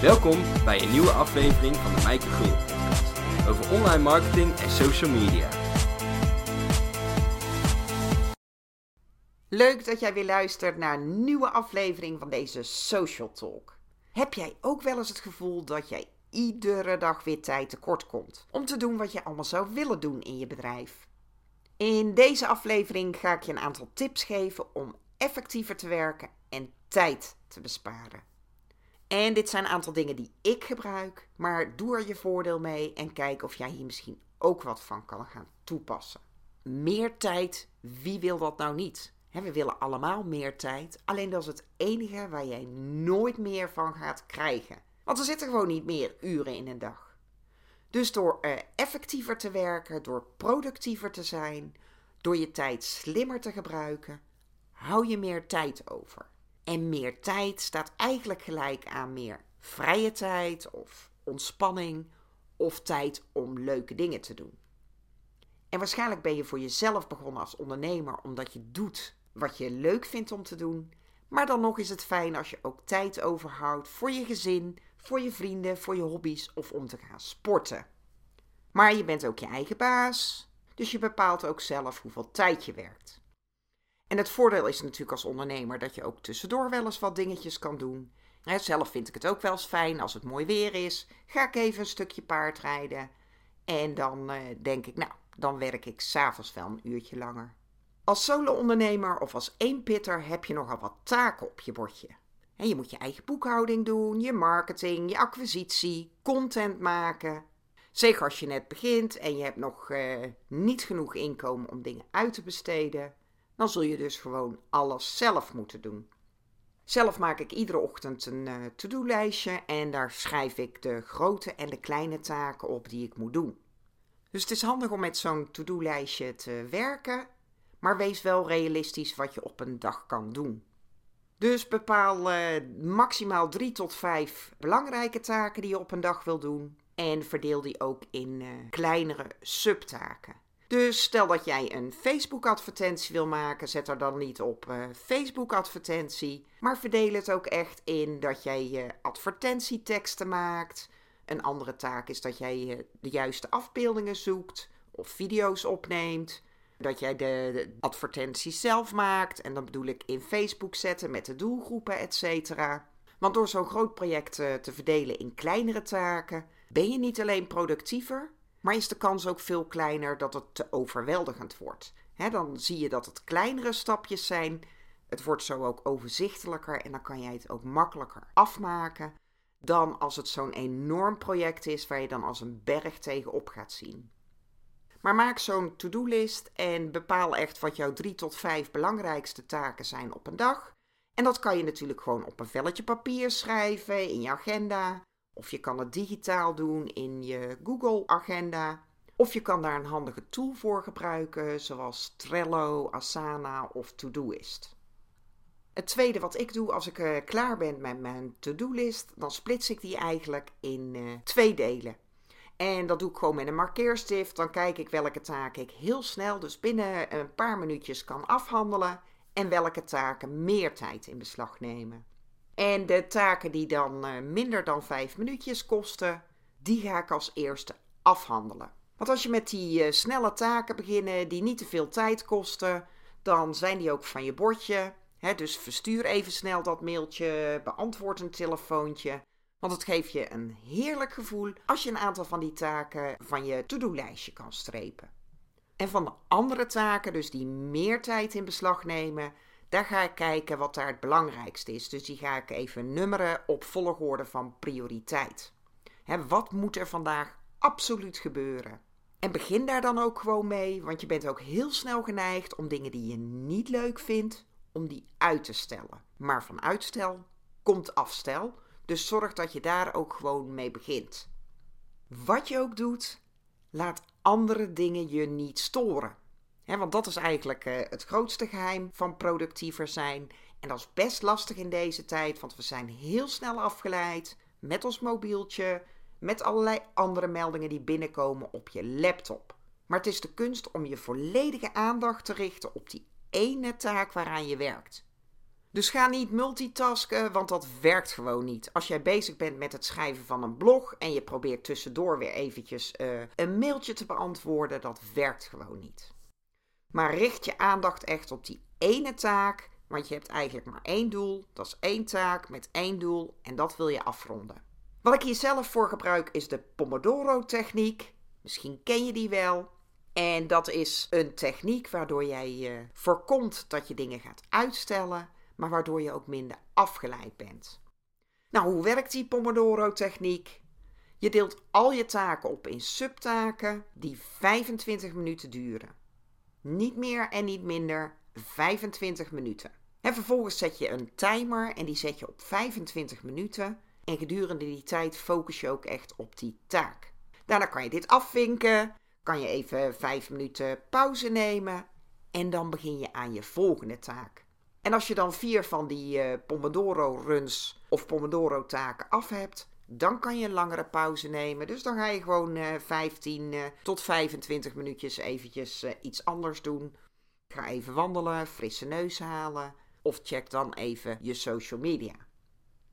Welkom bij een nieuwe aflevering van de Mijke podcast over online marketing en social media. Leuk dat jij weer luistert naar een nieuwe aflevering van deze Social Talk. Heb jij ook wel eens het gevoel dat jij iedere dag weer tijd tekort komt om te doen wat je allemaal zou willen doen in je bedrijf? In deze aflevering ga ik je een aantal tips geven om effectiever te werken en tijd te besparen. En dit zijn een aantal dingen die ik gebruik, maar doe er je voordeel mee en kijk of jij hier misschien ook wat van kan gaan toepassen. Meer tijd, wie wil dat nou niet? we willen allemaal meer tijd, alleen dat is het enige waar jij nooit meer van gaat krijgen. Want er zitten gewoon niet meer uren in een dag. Dus door effectiever te werken, door productiever te zijn, door je tijd slimmer te gebruiken, hou je meer tijd over. En meer tijd staat eigenlijk gelijk aan meer vrije tijd of ontspanning of tijd om leuke dingen te doen. En waarschijnlijk ben je voor jezelf begonnen als ondernemer omdat je doet wat je leuk vindt om te doen. Maar dan nog is het fijn als je ook tijd overhoudt voor je gezin, voor je vrienden, voor je hobby's of om te gaan sporten. Maar je bent ook je eigen baas, dus je bepaalt ook zelf hoeveel tijd je werkt. En het voordeel is natuurlijk als ondernemer dat je ook tussendoor wel eens wat dingetjes kan doen. zelf vind ik het ook wel eens fijn als het mooi weer is. Ga ik even een stukje paardrijden. En dan eh, denk ik, nou, dan werk ik s'avonds wel een uurtje langer. Als solo-ondernemer of als eenpitter heb je nogal wat taken op je bordje. En je moet je eigen boekhouding doen, je marketing, je acquisitie, content maken. Zeker als je net begint en je hebt nog uh, niet genoeg inkomen om dingen uit te besteden dan zul je dus gewoon alles zelf moeten doen. Zelf maak ik iedere ochtend een uh, to-do-lijstje en daar schrijf ik de grote en de kleine taken op die ik moet doen. Dus het is handig om met zo'n to-do-lijstje te werken, maar wees wel realistisch wat je op een dag kan doen. Dus bepaal uh, maximaal drie tot vijf belangrijke taken die je op een dag wil doen en verdeel die ook in uh, kleinere subtaken. Dus stel dat jij een Facebook-advertentie wil maken, zet er dan niet op uh, Facebook-advertentie, maar verdeel het ook echt in dat jij je advertentieteksten maakt. Een andere taak is dat jij de juiste afbeeldingen zoekt of video's opneemt. Dat jij de, advertenties zelf maakt. En dan bedoel ik in Facebook zetten met de doelgroepen, et cetera. Want door zo'n groot project uh, te verdelen in kleinere taken, ben je niet alleen productiever, maar is de kans ook veel kleiner dat het te overweldigend wordt. dan zie je dat het kleinere stapjes zijn. Het wordt zo ook overzichtelijker en dan kan jij het ook makkelijker afmaken dan als het zo'n enorm project is waar je dan als een berg tegenop gaat zien. Maar maak zo'n to-do-list en bepaal echt wat jouw drie tot vijf belangrijkste taken zijn op een dag. En dat kan je natuurlijk gewoon op een velletje papier schrijven in je agenda. Of je kan het digitaal doen in je Google Agenda. Of je kan daar een handige tool voor gebruiken, zoals Trello, Asana of Todoist. Het tweede wat ik doe als ik uh, klaar ben met mijn to-do-list, dan splits ik die eigenlijk in uh, twee delen. En dat doe ik gewoon met een markeerstift. Dan kijk ik welke taken ik heel snel, dus binnen een paar minuutjes kan afhandelen. En welke taken meer tijd in beslag nemen. En de taken die dan uh, minder dan vijf minuutjes kosten, die ga ik als eerste afhandelen. Want als je met die uh, snelle taken beginnen die niet te veel tijd kosten, dan zijn die ook van je bordje. Dus verstuur even snel dat mailtje, beantwoord een telefoontje. Want het geeft je een heerlijk gevoel als je een aantal van die taken van je to-do-lijstje kan strepen. En van de andere taken, dus die meer tijd in beslag nemen, daar ga ik kijken wat daar het belangrijkste is. Dus die ga ik even nummeren op volgorde van prioriteit. wat moet er vandaag absoluut gebeuren? En begin daar dan ook gewoon mee, want je bent ook heel snel geneigd om dingen die je niet leuk vindt, om die uit te stellen. Maar van uitstel komt afstel, dus zorg dat je daar ook gewoon mee begint. Wat je ook doet, laat andere dingen je niet storen want dat is eigenlijk uh, het grootste geheim van productiever zijn. En dat is best lastig in deze tijd, want we zijn heel snel afgeleid met ons mobieltje, met allerlei andere meldingen die binnenkomen op je laptop. Maar het is de kunst om je volledige aandacht te richten op die ene taak waaraan je werkt. Dus ga niet multitasken, want dat werkt gewoon niet. Als jij bezig bent met het schrijven van een blog en je probeert tussendoor weer eventjes uh, een mailtje te beantwoorden, dat werkt gewoon niet. Maar richt je aandacht echt op die ene taak, want je hebt eigenlijk maar één doel. Dat is één taak met één doel en dat wil je afronden. Wat ik hier zelf voor gebruik is de Pomodoro-techniek. Misschien ken je die wel. En dat is een techniek waardoor jij voorkomt dat je dingen gaat uitstellen maar waardoor je ook minder afgeleid bent. Nou, hoe werkt die Pomodoro-techniek? Je deelt al je taken op in subtaken die 25 minuten duren. Niet meer en niet minder, 25 minuten. En vervolgens zet je een timer en die zet je op 25 minuten. En gedurende die tijd focus je ook echt op die taak. Daarna kan je dit afvinken, kan je even 5 minuten pauze nemen en dan begin je aan je volgende taak. En als je dan vier van die uh, Pomodoro-runs of Pomodoro-taken af hebt, dan kan je een langere pauze nemen. Dus dan ga je gewoon uh, 15 uh, tot 25 minuutjes eventjes uh, iets anders doen. Ga even wandelen, frisse neus halen of check dan even je social media.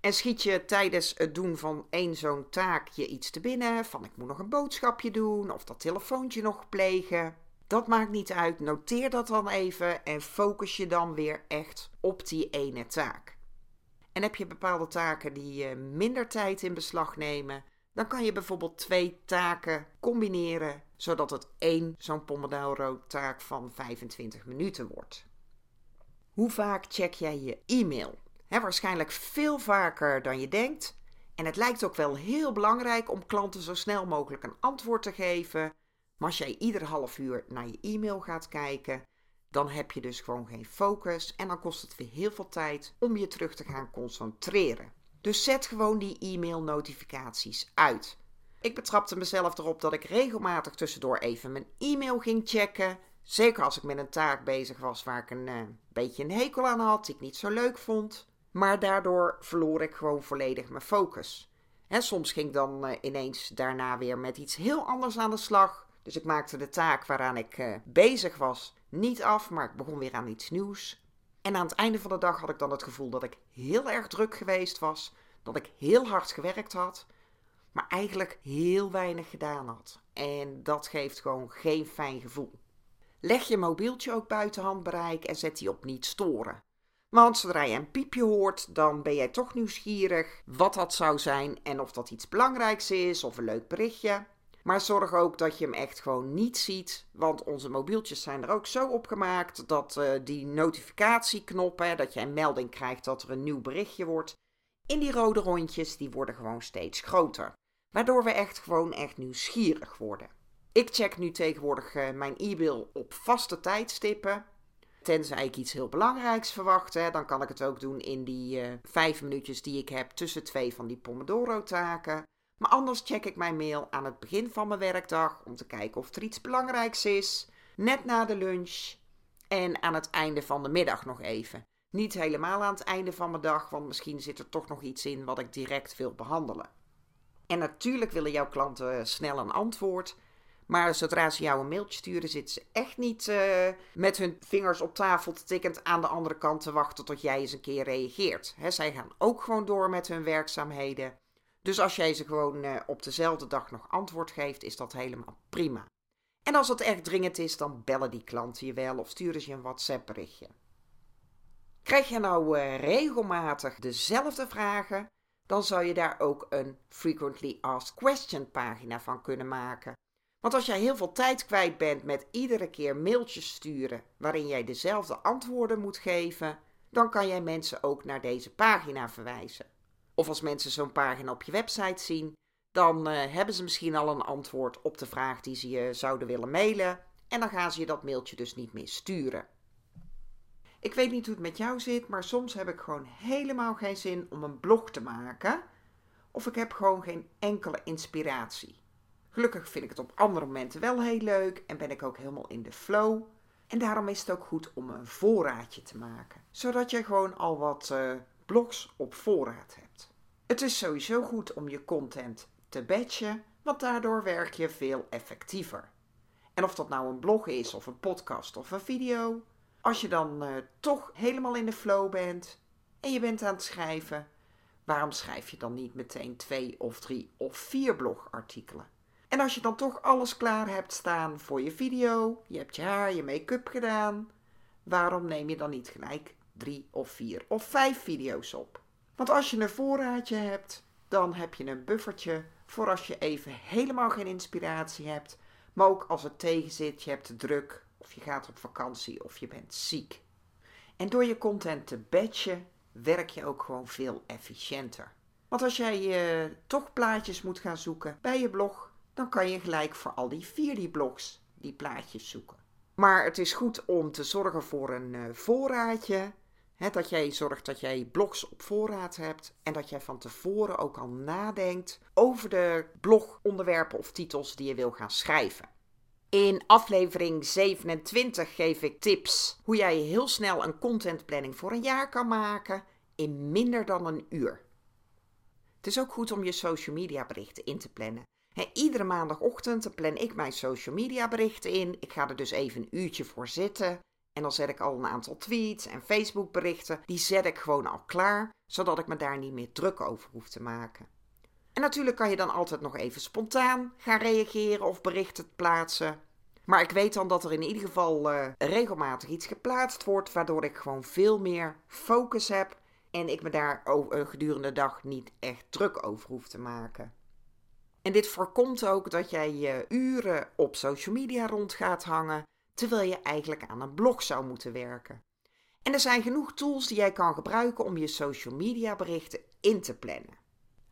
En schiet je tijdens het doen van één zo'n taak je iets te binnen, van ik moet nog een boodschapje doen of dat telefoontje nog plegen, dat maakt niet uit. Noteer dat dan even en focus je dan weer echt op die ene taak. En heb je bepaalde taken die minder tijd in beslag nemen, dan kan je bijvoorbeeld twee taken combineren, zodat het één zo'n Pomodoro-taak van 25 minuten wordt. Hoe vaak check jij je e-mail? waarschijnlijk veel vaker dan je denkt. En het lijkt ook wel heel belangrijk om klanten zo snel mogelijk een antwoord te geven. Maar als jij ieder half uur naar je e-mail gaat kijken, dan heb je dus gewoon geen focus en dan kost het weer heel veel tijd om je terug te gaan concentreren. Dus zet gewoon die e-mail notificaties uit. Ik betrapte mezelf erop dat ik regelmatig tussendoor even mijn e-mail ging checken. Zeker als ik met een taak bezig was waar ik een uh, beetje een hekel aan had, die ik niet zo leuk vond. Maar daardoor verloor ik gewoon volledig mijn focus. En soms ging ik dan uh, ineens daarna weer met iets heel anders aan de slag. Dus ik maakte de taak waaraan ik uh, bezig was niet af, maar ik begon weer aan iets nieuws. En aan het einde van de dag had ik dan het gevoel dat ik heel erg druk geweest was, dat ik heel hard gewerkt had, maar eigenlijk heel weinig gedaan had. En dat geeft gewoon geen fijn gevoel. Leg je mobieltje ook buiten handbereik en zet die op niet storen. Want zodra je een piepje hoort, dan ben jij toch nieuwsgierig wat dat zou zijn en of dat iets belangrijks is of een leuk berichtje. Maar zorg ook dat je hem echt gewoon niet ziet. Want onze mobieltjes zijn er ook zo op gemaakt dat uh, die notificatieknoppen, dat je een melding krijgt dat er een nieuw berichtje wordt. In die rode rondjes, die worden gewoon steeds groter. Waardoor we echt gewoon echt nieuwsgierig worden. Ik check nu tegenwoordig uh, mijn e-mail op vaste tijdstippen. Tenzij ik iets heel belangrijks verwacht, hè, dan kan ik het ook doen in die uh, vijf minuutjes die ik heb tussen twee van die Pomodoro-taken. Maar anders check ik mijn mail aan het begin van mijn werkdag om te kijken of er iets belangrijks is. Net na de lunch en aan het einde van de middag nog even. Niet helemaal aan het einde van mijn dag, want misschien zit er toch nog iets in wat ik direct wil behandelen. En natuurlijk willen jouw klanten snel een antwoord. Maar zodra ze jou een mailtje sturen, zitten ze echt niet uh, met hun vingers op tafel te tikkend aan de andere kant te wachten tot jij eens een keer reageert. He, zij gaan ook gewoon door met hun werkzaamheden. Dus als jij ze gewoon uh, op dezelfde dag nog antwoord geeft, is dat helemaal prima. En als het echt dringend is, dan bellen die klanten je wel of sturen ze je een WhatsApp berichtje. Krijg je nou uh, regelmatig dezelfde vragen, dan zou je daar ook een Frequently Asked Question pagina van kunnen maken. Want als jij heel veel tijd kwijt bent met iedere keer mailtjes sturen waarin jij dezelfde antwoorden moet geven, dan kan jij mensen ook naar deze pagina verwijzen. Of als mensen zo'n pagina op je website zien, dan uh, hebben ze misschien al een antwoord op de vraag die ze je zouden willen mailen. En dan gaan ze je dat mailtje dus niet meer sturen. Ik weet niet hoe het met jou zit, maar soms heb ik gewoon helemaal geen zin om een blog te maken. Of ik heb gewoon geen enkele inspiratie. Gelukkig vind ik het op andere momenten wel heel leuk en ben ik ook helemaal in de flow. En daarom is het ook goed om een voorraadje te maken, zodat je gewoon al wat uh, blogs op voorraad hebt. Het is sowieso goed om je content te batchen, want daardoor werk je veel effectiever. En of dat nou een blog is, of een podcast of een video, Als je dan uh, toch helemaal in de flow bent en je bent aan het schrijven, waarom schrijf je dan niet meteen twee of drie of vier blogartikelen? En als je dan toch alles klaar hebt staan voor je video, je hebt je haar, je make-up gedaan, waarom neem je dan niet gelijk drie of vier of vijf video's op? Want als je een voorraadje hebt, dan heb je een buffertje voor als je even helemaal geen inspiratie hebt, maar ook als het tegen zit, je hebt druk, of je gaat op vakantie, of je bent ziek. En door je content te batchen, werk je ook gewoon veel efficiënter. Want als jij uh, toch plaatjes moet gaan zoeken bij je blog, dan kan je gelijk voor al die vier die blogs die plaatjes zoeken. Maar het is goed om te zorgen voor een uh, voorraadje. Dat jij zorgt dat jij blogs op voorraad hebt en dat jij van tevoren ook al nadenkt over de blogonderwerpen of titels die je wil gaan schrijven. In aflevering 27 geef ik tips hoe jij heel snel een contentplanning voor een jaar kan maken in minder dan een uur. Het is ook goed om je social media berichten in te plannen. iedere maandagochtend plan ik mijn social media berichten in. Ik ga er dus even een uurtje voor zitten. En dan zet ik al een aantal tweets en Facebook berichten. Die zet ik gewoon al klaar, zodat ik me daar niet meer druk over hoef te maken. En natuurlijk kan je dan altijd nog even spontaan gaan reageren of berichten plaatsen. Maar ik weet dan dat er in ieder geval uh, regelmatig iets geplaatst wordt, waardoor ik gewoon veel meer focus heb en ik me daar uh, gedurende de dag niet echt druk over hoef te maken. En dit voorkomt ook dat jij je uren op social media rond gaat hangen, terwijl je eigenlijk aan een blog zou moeten werken. En er zijn genoeg tools die jij kan gebruiken om je social media berichten in te plannen.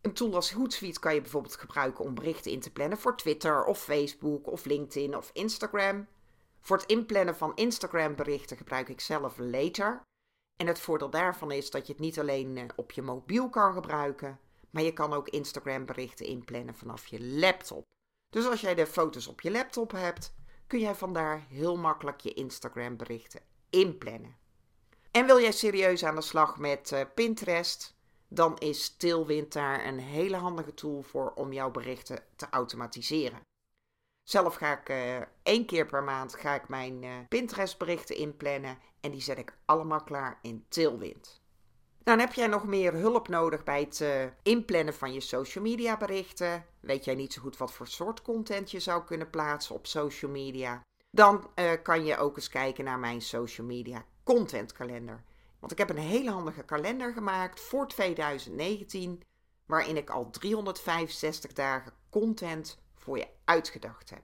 Een tool als Hootsuite kan je bijvoorbeeld gebruiken om berichten in te plannen voor Twitter of Facebook of LinkedIn of Instagram. Voor het inplannen van Instagram berichten gebruik ik zelf Later. En het voordeel daarvan is dat je het niet alleen eh, op je mobiel kan gebruiken, maar je kan ook Instagram berichten inplannen vanaf je laptop. Dus als jij de foto's op je laptop hebt, kun jij vandaar heel makkelijk je Instagram berichten inplannen. En wil jij serieus aan de slag met uh, Pinterest? dan is Tailwind daar een hele handige tool voor om jouw berichten te automatiseren. Zelf ga ik uh, één keer per maand ga ik mijn uh, Pinterest berichten inplannen en die zet ik allemaal klaar in Tailwind. Dan heb jij nog meer hulp nodig bij het uh, inplannen van je social media berichten. Weet jij niet zo goed wat voor soort content je zou kunnen plaatsen op social media? Dan kan je ook eens kijken naar mijn social media content kalender. Want ik heb een hele handige kalender gemaakt voor 2019, waarin ik al 365 dagen content voor je uitgedacht heb.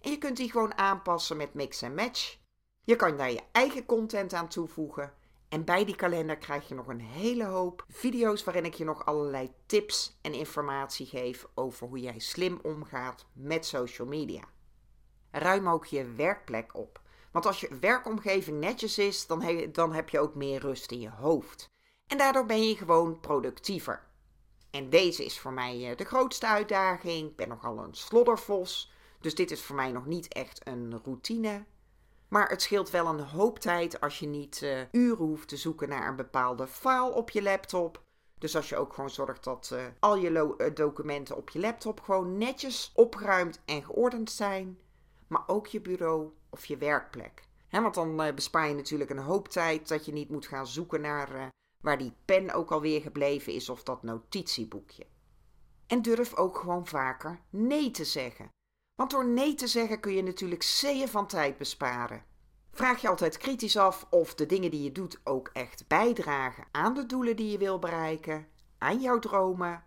En je kunt die gewoon aanpassen met mix en match. Je kan daar je eigen content aan toevoegen. En bij die kalender krijg je nog een hele hoop video's waarin ik je nog allerlei tips en informatie geef over hoe jij slim omgaat met social media. Ruim ook je werkplek op. Want als je werkomgeving netjes is, dan, dan heb je ook meer rust in je hoofd. En daardoor ben je gewoon productiever. En deze is voor mij eh, de grootste uitdaging. Ik ben nogal een sloddervos. Dus dit is voor mij nog niet echt een routine. Maar het scheelt wel een hoop tijd als je niet uh, uren hoeft te zoeken naar een bepaalde file op je laptop. Dus als je ook gewoon zorgt dat uh, al je documenten op je laptop gewoon netjes opgeruimd en geordend zijn. Maar ook je bureau of je werkplek. want dan bespaar je natuurlijk een hoop tijd dat je niet moet gaan zoeken naar waar die pen ook alweer gebleven is of dat notitieboekje. En durf ook gewoon vaker nee te zeggen. Want door nee te zeggen kun je natuurlijk zeeën van tijd besparen. Vraag je altijd kritisch af of de dingen die je doet ook echt bijdragen aan de doelen die je wil bereiken, aan jouw dromen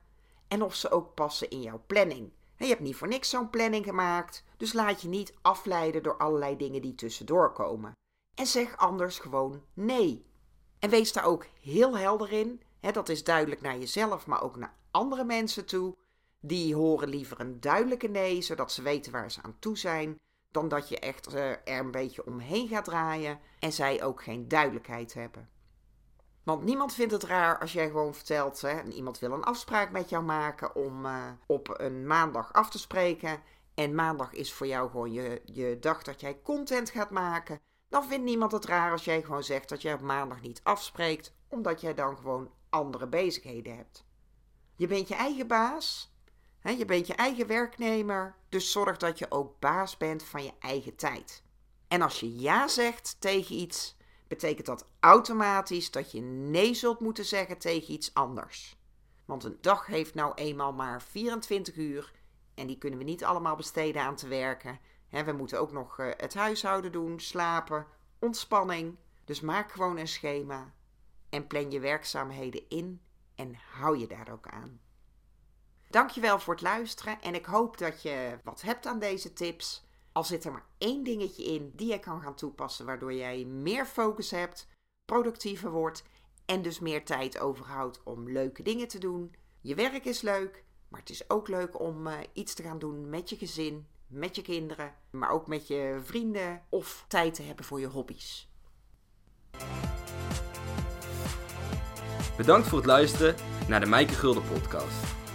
en of ze ook passen in jouw planning. Je hebt niet voor niks zo'n planning gemaakt, dus laat je niet afleiden door allerlei dingen die tussendoor komen. En zeg anders gewoon nee. En wees daar ook heel helder in. dat is duidelijk naar jezelf, maar ook naar andere mensen toe. Die horen liever een duidelijke nee, zodat ze weten waar ze aan toe zijn, dan dat je echt uh, er een beetje omheen gaat draaien en zij ook geen duidelijkheid hebben. Want niemand vindt het raar als jij gewoon vertelt, hè, en iemand wil een afspraak met jou maken om uh, op een maandag af te spreken. En maandag is voor jou gewoon je, je dag dat jij content gaat maken. Dan vindt niemand het raar als jij gewoon zegt dat jij op maandag niet afspreekt, omdat jij dan gewoon andere bezigheden hebt. Je bent je eigen baas, je bent je eigen werknemer, dus zorg dat je ook baas bent van je eigen tijd. En als je ja zegt tegen iets, betekent dat automatisch dat je nee zult moeten zeggen tegen iets anders. Want een dag heeft nou eenmaal maar 24 uur en die kunnen we niet allemaal besteden aan te werken. we moeten ook nog eh, het huishouden doen, slapen, ontspanning. Dus maak gewoon een schema en plan je werkzaamheden in en hou je daar ook aan. Dankjewel voor het luisteren en ik hoop dat je wat hebt aan deze tips. Al zit er maar één dingetje in die je kan gaan toepassen, waardoor jij meer focus hebt, productiever wordt en dus meer tijd overhoudt om leuke dingen te doen. Je werk is leuk, maar het is ook leuk om uh, iets te gaan doen met je gezin, met je kinderen, maar ook met je vrienden of tijd te hebben voor je hobby's. Bedankt voor het luisteren naar de Mijke Gulden podcast.